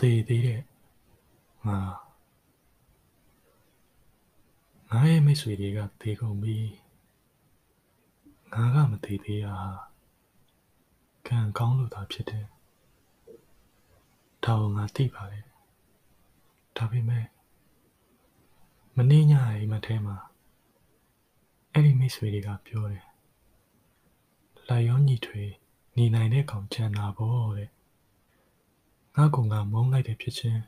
သေးသေးတဲ့ငါငါရဲ့မိတ်ဆွေတွေကသေကုန်ပြီငါကမသေးသေးတာကံကောင်းလို့သာဖြစ်တယ်ဒါကိုငါသိပါတယ်ဒါပေမဲ့မနေ့ညအိမ်မထဲမှာအဲ့ဒီမိတ်ဆွေတွေကပြောတယ်လိုက်ရောညီထွေနေနိုင်တဲ့ကောင်ချမ်းသာပေါ့တဲ့ ငါကောင်ကမုန်းလိုက်တဲ့ဖြစ်ချင်း